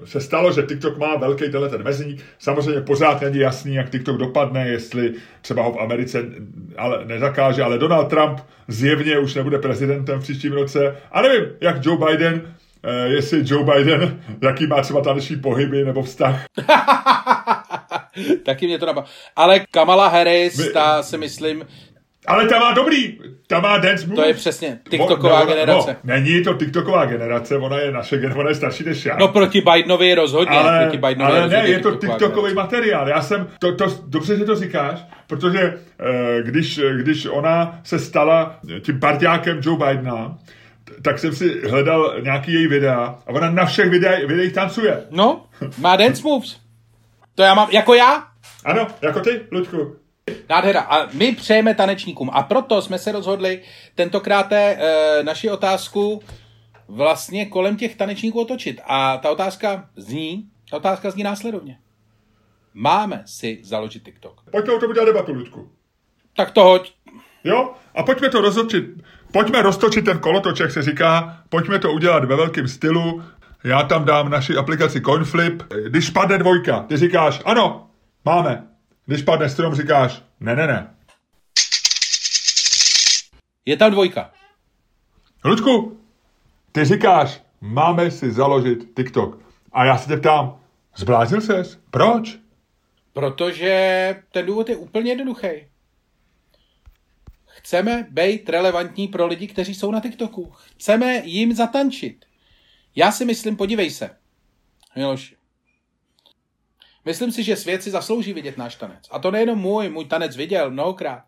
se stalo, že TikTok má velký tenhle ten mezník. Samozřejmě pořád není jasný, jak TikTok dopadne, jestli třeba ho v Americe ale nezakáže, ale Donald Trump zjevně už nebude prezidentem v příštím roce. A nevím, jak Joe Biden jestli Joe Biden, jaký má třeba taneční pohyby nebo vztah. Taky mě to napadlo. Ale Kamala Harris, My... ta si myslím, ale ta má dobrý, ta má dance moves. To je přesně TikToková no, generace. No, není to TikToková generace, ona je naše generace, ona je starší než já. No proti Bidenovi rozhodně. Ale, proti Bidenovi ale rozhodně ne, je to TikTokový generace. materiál. Já jsem, to, to, dobře, že to říkáš, protože eh, když, když ona se stala tím partiákem Joe Bidena, tak jsem si hledal nějaký její videa a ona na všech videích, videích tancuje. No, má dance moves. To já mám, jako já? Ano, jako ty, Luďku. Nádhera. A my přejeme tanečníkům. A proto jsme se rozhodli tentokrát e, naši otázku vlastně kolem těch tanečníků otočit. A ta otázka zní, ta otázka zní následovně. Máme si založit TikTok. Pojďme o tom udělat debatu, Ludku. Tak to hoď. Jo? A pojďme to rozhodčit. Pojďme roztočit ten kolotoč, jak se říká, pojďme to udělat ve velkém stylu. Já tam dám naši aplikaci CoinFlip. Když padne dvojka, ty říkáš, ano, máme. Když padne strom, říkáš, ne, ne, ne. Je tam dvojka. Ludku, ty říkáš, máme si založit TikTok. A já se tě ptám, zbláznil ses? Proč? Protože ten důvod je úplně jednoduchý. Chceme být relevantní pro lidi, kteří jsou na TikToku. Chceme jim zatančit. Já si myslím, podívej se. Miloši. Myslím si, že svět si zaslouží vidět náš tanec. A to nejenom můj, můj tanec viděl mnohokrát.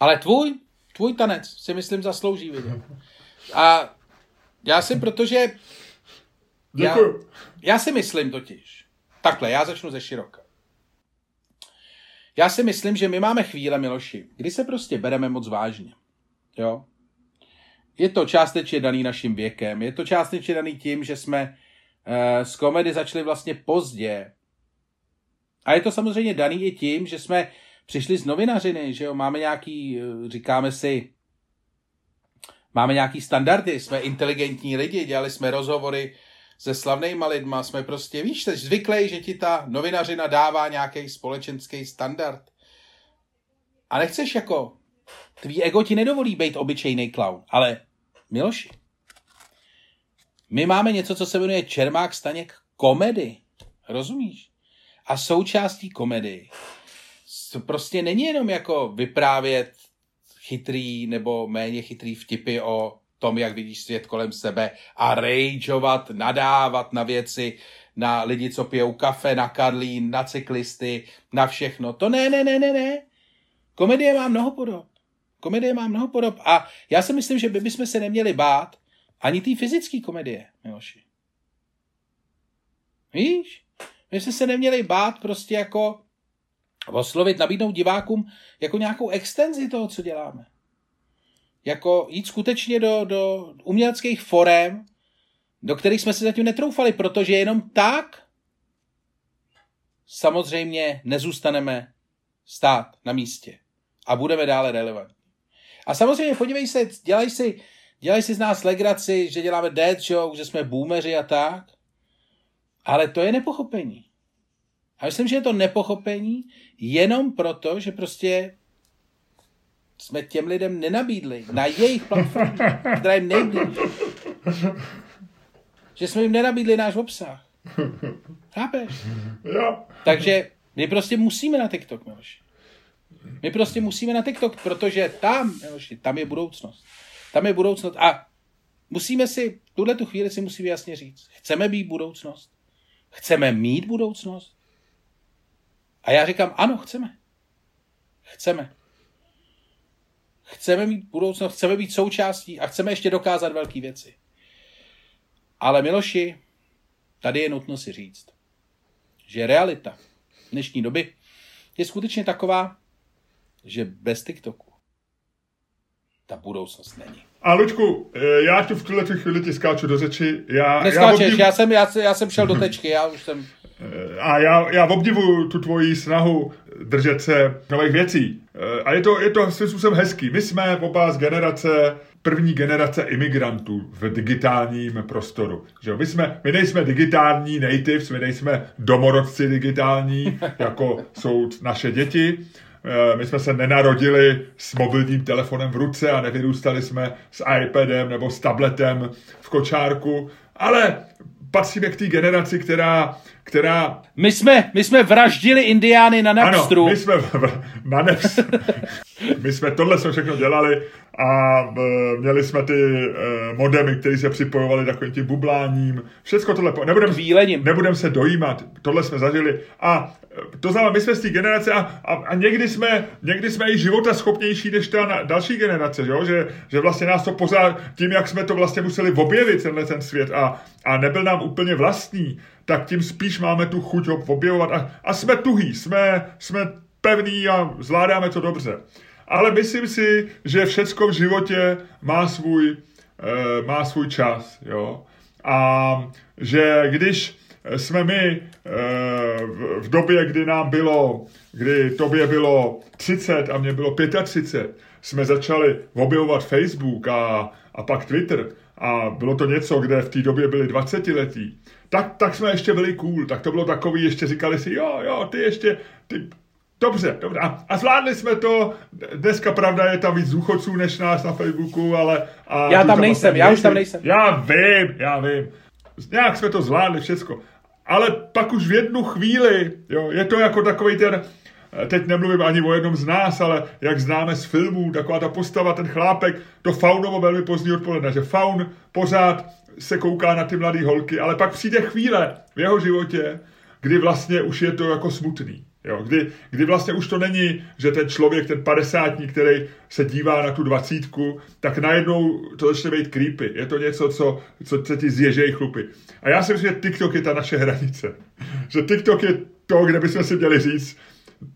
Ale tvůj, tvůj tanec si myslím zaslouží vidět. A já si, protože... Já, já si myslím totiž, takhle, já začnu ze široka. Já si myslím, že my máme chvíle, Miloši, kdy se prostě bereme moc vážně. Jo? Je to částečně daný naším věkem, je to částečně daný tím, že jsme uh, z komedy začali vlastně pozdě. A je to samozřejmě daný i tím, že jsme přišli z novinařiny, že jo, máme nějaký, eh, říkáme si, máme nějaký standardy, jsme inteligentní lidi, dělali jsme rozhovory se slavnýma lidma, jsme prostě, víš, jsi zvyklý, že ti ta novinařina dává nějaký společenský standard. A nechceš jako, tvý ego ti nedovolí být obyčejný clown, ale Miloši, my máme něco, co se jmenuje Čermák Staněk komedy. Rozumíš? A součástí komedy prostě není jenom jako vyprávět chytrý nebo méně chytrý vtipy o tom, jak vidíš svět kolem sebe a rageovat, nadávat na věci, na lidi, co pijou kafe, na Karlín, na cyklisty, na všechno. To ne, ne, ne, ne, ne. Komedie má mnoho podob. Komedie má mnoho podob a já si myslím, že by bychom se neměli bát ani té fyzické komedie, Miloši. Víš? My jsme se neměli bát prostě jako oslovit, nabídnout divákům jako nějakou extenzi toho, co děláme. Jako jít skutečně do, do uměleckých forem, do kterých jsme se zatím netroufali, protože jenom tak samozřejmě nezůstaneme stát na místě a budeme dále relevantní. A samozřejmě podívej se, dělaj si, dělaj si z nás legraci, že děláme dead joke, že jsme boomeři a tak, ale to je nepochopení. A myslím, že je to nepochopení jenom proto, že prostě jsme těm lidem nenabídli na jejich platformě, která jim nejblíž. Že jsme jim nenabídli náš obsah. Chápeš? Jo. Takže my prostě musíme na TikTok, Miloši. My prostě musíme na TikTok, protože tam, Miloši, tam je budoucnost. Tam je budoucnost a musíme si, tuhle tu chvíli si musíme jasně říct. Chceme být budoucnost? Chceme mít budoucnost? A já říkám, ano, chceme. Chceme. Chceme mít budoucnost, chceme být součástí a chceme ještě dokázat velké věci. Ale Miloši, tady je nutno si říct, že realita dnešní doby je skutečně taková, že bez TikToku ta budoucnost není. A Lučku, eh, já tu v tuhle chvíli ti skáču do řeči. Já, Neskáčeš, já, obdiv... já, jsem, já, já jsem šel do tečky, já už jsem... Eh, a já, já obdivuju tu tvoji snahu držet se nových věcí. Eh, a je to, je to svým způsobem hezký. My jsme oba z generace, první generace imigrantů v digitálním prostoru. Že my, jsme, my nejsme digitální natives, my nejsme domorodci digitální, jako jsou naše děti. Eh, my jsme se nenarodili s mobilním telefonem v ruce a nevyrůstali jsme s iPadem nebo s tabletem v kočárku, ale patříme k té generaci, která, která... My jsme, my jsme vraždili indiány na Napstru. Ano, my jsme na Napstru. My jsme tohle jsme všechno dělali a e, měli jsme ty e, modemy, které se připojovaly takovým tím bubláním. Všechno tohle. Nebudem, nebudem se dojímat. Tohle jsme zažili. A e, to znamená, my jsme z té generace a, a, a někdy, jsme, někdy jsme i života schopnější než ta na, další generace, že, že, že vlastně nás to pořád, tím, jak jsme to vlastně museli objevit, tenhle ten svět a, a nebyl nám úplně vlastní, tak tím spíš máme tu chuť ho objevovat a, a jsme tuhý, jsme, jsme pevný a zvládáme to dobře ale myslím si, že všecko v životě má svůj, e, má svůj čas, jo. A že když jsme my e, v, v době, kdy nám bylo, kdy tobě bylo 30 a mě bylo 35, jsme začali objevovat Facebook a, a pak Twitter a bylo to něco, kde v té době byli 20 letí, tak, tak jsme ještě byli cool, tak to bylo takový, ještě říkali si, jo, jo, ty ještě, ty, Dobře, dobře. A, a zvládli jsme to. Dneska pravda je tam víc důchodců než nás na Facebooku, ale... A já tam nejsem, já už tam nejsem. Já vím, já vím. Nějak jsme to zvládli všecko. Ale pak už v jednu chvíli, jo, je to jako takový ten, teď nemluvím ani o jednom z nás, ale jak známe z filmů, taková ta postava, ten chlápek, to Faunovo velmi pozdní odpoledne, že Faun pořád se kouká na ty mladé holky, ale pak přijde chvíle v jeho životě, kdy vlastně už je to jako smutný. Jo, kdy, kdy vlastně už to není, že ten člověk, ten padesátník, který se dívá na tu dvacítku, tak najednou to začne být creepy. Je to něco, co, co se ti zježejí chlupy. A já si myslím, že TikTok je ta naše hranice. Že TikTok je to, kde bychom si měli říct,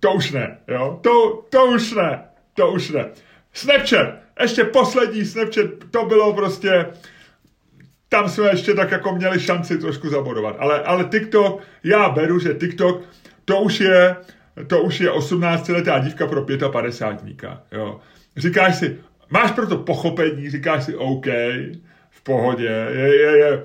to už ne, jo? To, to už ne, to už ne. Snapchat, ještě poslední Snapchat, to bylo prostě, tam jsme ještě tak jako měli šanci trošku zabodovat. Ale, ale TikTok, já beru, že TikTok, to už je, to už je 18-letá dívka pro 55 jo. Říkáš si, máš pro to pochopení, říkáš si OK, v pohodě, je, je, je,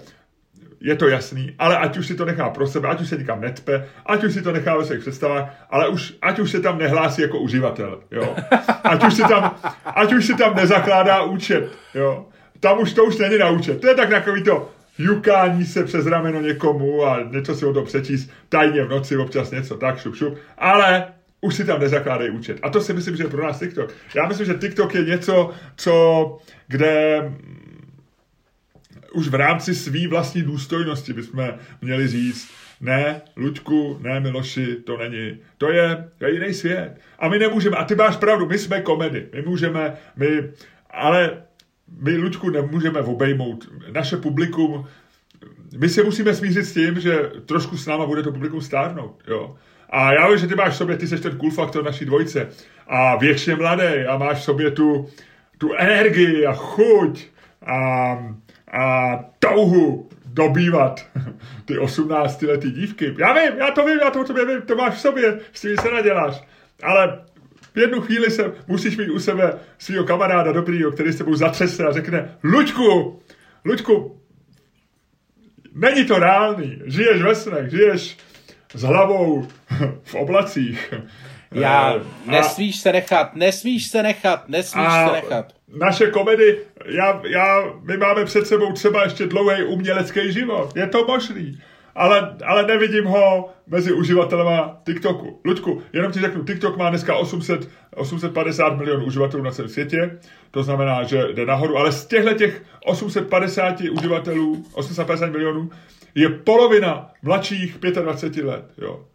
je to jasný, ale ať už si to nechá pro sebe, ať už se nikam netpe, ať už si to nechá ve svých představách, ale už, ať už se tam nehlásí jako uživatel, jo. Ať už si tam, ať už si tam nezakládá účet, jo. Tam už to už není na účet. To je tak takový to jukání se přes rameno někomu a něco si o to přečíst tajně v noci, občas něco tak, šup, šup. Ale už si tam nezakládají účet. A to si myslím, že je pro nás TikTok. Já myslím, že TikTok je něco, co, kde už v rámci své vlastní důstojnosti bychom měli říct, ne, Luďku, ne, Miloši, to není. To je, je jiný svět. A my nemůžeme, a ty máš pravdu, my jsme komedy. My můžeme, my, ale my, Luďku, nemůžeme obejmout. Naše publikum, my se musíme smířit s tím, že trošku s náma bude to publikum stárnout, jo. A já vím, že ty máš v sobě, ty jsi ten cool faktor naší dvojce a věčně mladý a máš v sobě tu, tu energii a chuť a a touhu dobývat ty 18 letý dívky. Já vím, já to vím, já to o tobě vím, to máš v sobě, s tím se naděláš. Ale v jednu chvíli se musíš mít u sebe svého kamaráda dobrýho, který s tebou zatřese a řekne, Luďku, Luďku, není to reálný, žiješ ve snech, žiješ s hlavou v oblacích. Já, a, nesmíš se nechat, nesmíš se nechat, nesmíš se nechat naše komedy, já, já, my máme před sebou třeba ještě dlouhý umělecký život. Je to možný. Ale, ale nevidím ho mezi uživatelema TikToku. Luďku, jenom ti řeknu, TikTok má dneska 800, 850 milionů uživatelů na celém světě, to znamená, že jde nahoru, ale z těchto těch 850 uživatelů, 850 milionů, je polovina mladších 25 let. Jo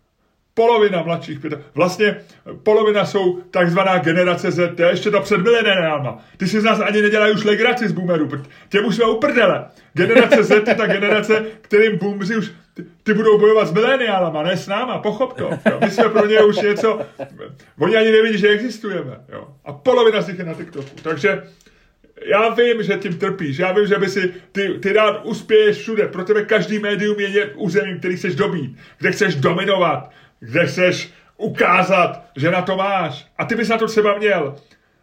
polovina mladších vlastně polovina jsou takzvaná generace Z, to je ještě to před mileniálma. Ty si z nás ani nedělají už legraci z boomerů, těm už jsme uprdele. Generace Z je ta generace, kterým boomři už ty, ty budou bojovat s mileniálama, ne s náma, pochop to. Jo. My jsme pro ně už něco, oni ani nevidí, že existujeme. Jo. A polovina z nich je na TikToku. Takže já vím, že tím trpíš, já vím, že by si ty, ty rád uspěješ všude, pro tebe každý médium je území, který chceš dobít, kde chceš dominovat, kde chceš ukázat, že na to máš. A ty bys na to třeba měl.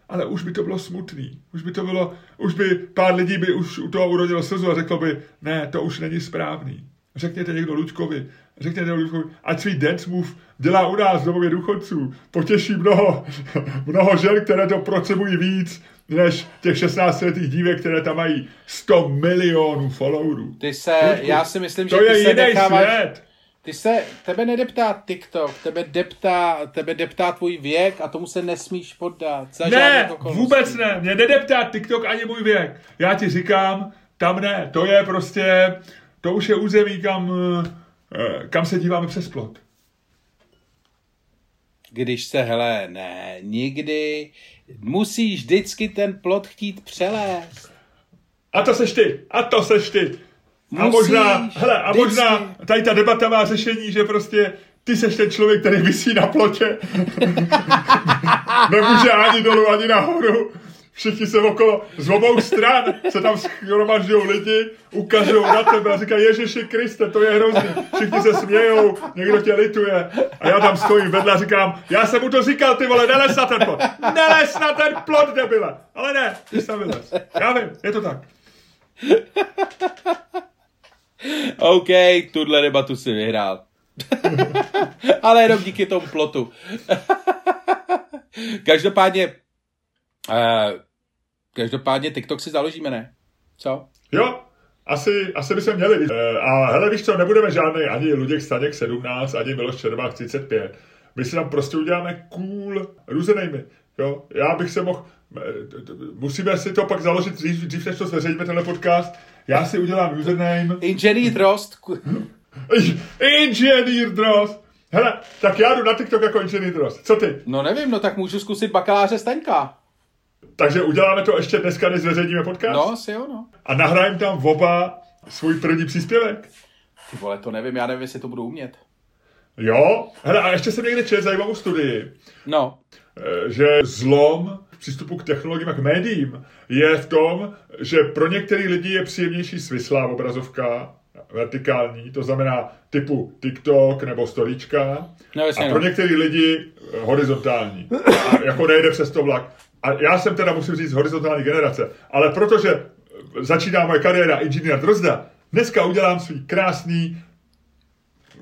Ale už by to bylo smutný. Už by to bylo, už by pár lidí by už u toho urodilo slzu a řeklo by, ne, to už není správný. Řekněte někdo Luďkovi, řekněte Luďkovi, ať svý dance move dělá u nás v domově důchodců. Potěší mnoho, mnoho žen, které to potřebují víc, než těch 16 letých dívek, které tam mají 100 milionů followerů. Ty se, Luďku, já si myslím, že to ty je se jiný necháváš, svět. Ty se, tebe nedeptá TikTok, tebe deptá, tebe deptá tvůj věk a tomu se nesmíš poddat. Za ne, vůbec ne, mě nedeptá TikTok ani můj věk. Já ti říkám, tam ne, to je prostě, to už je území, kam, eh, kam se díváme přes plot. Když se, hele, ne, nikdy, musíš vždycky ten plot chtít přelézt. A to seš ty, a to seš ty. Musíš, a možná, hele, a možná tady ta debata má řešení, že prostě ty seš ten člověk, který vysí na plotě. Nemůže ani dolů, ani nahoru. Všichni se okolo, z obou stran se tam schromažďují lidi, ukazují na tebe a říkají, Ježiši Kriste, to je hrozný. Všichni se smějou, někdo tě lituje. A já tam stojím vedle a říkám, já jsem mu to říkal, ty vole, neles na ten plot. Neles na ten plot, debile. Ale ne, ty jsi tam vylez. Já vím, je to tak. OK, tuhle debatu si vyhrál. Ale jenom díky tomu plotu. každopádně, uh, každopádně TikTok si založíme, ne? Co? Jo, asi, asi by se měli. Uh, a hele, víš co, nebudeme žádný ani Luděk Staněk 17, ani Miloš Červák 35. My si tam prostě uděláme cool růzenými. Jo? Já bych se mohl, musíme si to pak založit dřív, dřív než to zveřejníme tenhle podcast, já si udělám username. Inženýr Drost. Inženýr Drost. Hele, tak já jdu na TikTok jako inženýr Drost. Co ty? No nevím, no tak můžu zkusit bakaláře Staňka. Takže uděláme to ještě dneska, než zveřejníme podcast? No, asi jo, no. A nahrajeme tam oba svůj první příspěvek. Ty vole, to nevím, já nevím, jestli to budu umět. Jo, hele, a ještě jsem někde četl zajímavou studii, No, eh, že zlom přístupu k technologiím a k médiím je v tom, že pro některý lidi je příjemnější svislá obrazovka, vertikální, to znamená typu TikTok nebo storíčka, No, a pro no. některý lidi eh, horizontální. A jako nejde přes to vlak. A já jsem teda, musím říct, horizontální generace, ale protože eh, začíná moje kariéra inženýra Drozda, dneska udělám svůj krásný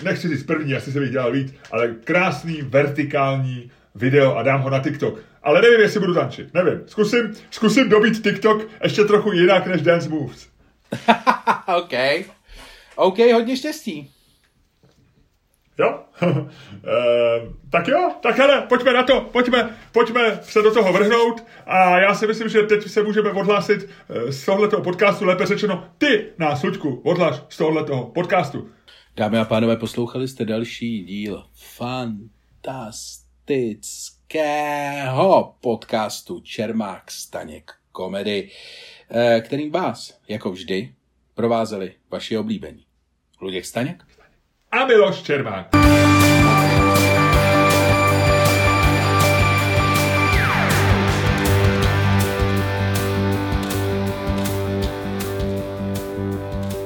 nechci říct první, asi se bych dělal víc, ale krásný vertikální video a dám ho na TikTok. Ale nevím, jestli budu tančit. Nevím. Zkusím, zkusím dobít TikTok ještě trochu jinak než Dance Moves. OK. OK, hodně štěstí. Jo? Ehm, tak jo, tak hele, pojďme na to, pojďme, pojďme se do toho vrhnout a já si myslím, že teď se můžeme odhlásit eh, z tohoto podcastu, lépe řečeno, ty nás, Luďku, odhláš z tohoto podcastu. Dámy a pánové, poslouchali jste další díl fantastického podcastu Čermák Staněk komedy, eh, kterým vás, jako vždy, provázeli vaši oblíbení. Luděk Staněk? A Miloš Čermák.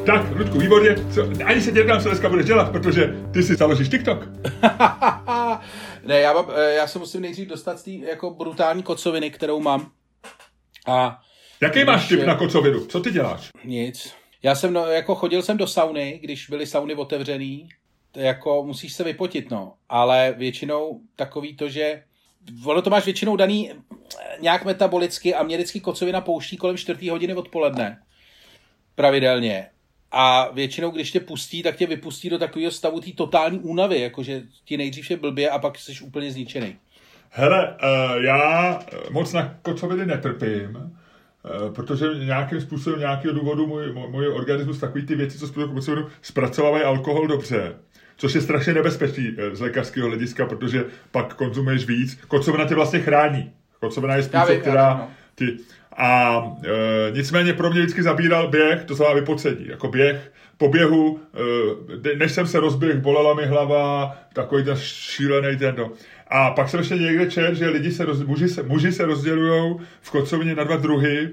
Tak, Ludku, výborně. Co, ani se dělám, co dneska budeš dělat, protože ty si založíš TikTok. ne, já, mám, eh, já se musím nejdřív dostat z té jako brutální kocoviny, kterou mám. A Jaký máš Když tip je- na kocovinu? Co ty děláš? Nic. Já jsem, no, jako chodil jsem do sauny, když byly sauny otevřený, to jako musíš se vypotit, no. Ale většinou takový to, že ono to máš většinou daný eh, nějak metabolicky a mě vždycky kocovina pouští kolem 4. hodiny odpoledne. Pravidelně. A většinou, když tě pustí, tak tě vypustí do takového stavu té totální únavy, jakože ti nejdřív je blbě a pak jsi úplně zničený. Hele, uh, já eh, moc na kocoviny netrpím, uh, protože nějakým způsobem, nějakého důvodu můj, můj, můj organismus takový ty věci, co způsobem kocovinu, zpracovávají alkohol dobře. Což je strašně nebezpečný z lékařského hlediska, protože pak konzumuješ víc. Kocovina tě vlastně chrání. Kocovina je způsob, která no. Ty... A e, nicméně pro mě vždycky zabíral běh, to znamená vypocení. Jako běh, po běhu, e, než jsem se rozběh, bolela mi hlava, takový ten šílený ten, no. A pak jsem ještě někde četl, že lidi se, roz, muži se, muži se rozdělují v kocovině na dva druhy.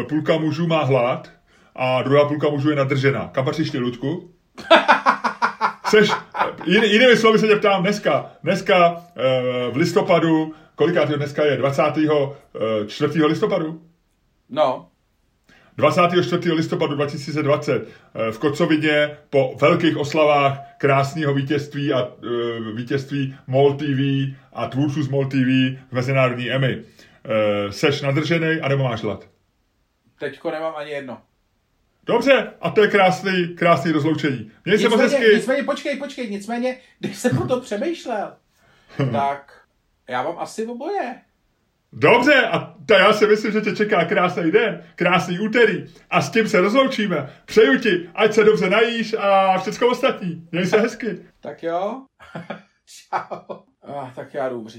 E, půlka mužů má hlad a druhá půlka mužů je nadržená. Kam patříš ty, Ludku? Seš, jin, jinými slovy se tě ptám dneska, dneska e, v listopadu, kolikátýho dneska je? 24. listopadu? No, 24. listopadu 2020 eh, v Kocovině po velkých oslavách krásného vítězství a uh, vítězství MOL TV a tvůrců z MOL TV v mezinárodní Emmy. Uh, seš nadržený a nebo máš hlad? teďko nemám ani jedno. Dobře, a to je krásný, krásný rozloučení. Měj se moc Nicméně, hezky. nicméně, počkej, počkej, nicméně, když jsem o to přemýšlel, tak já mám asi oboje. Dobře, a ta já si myslím, že tě čeká krásný den, krásný úterý a s tím se rozloučíme. Přeju ti, ať se dobře najíš a všechno ostatní. Měj se hezky. Tak jo. Čau. Ah, tak já jdu umřít.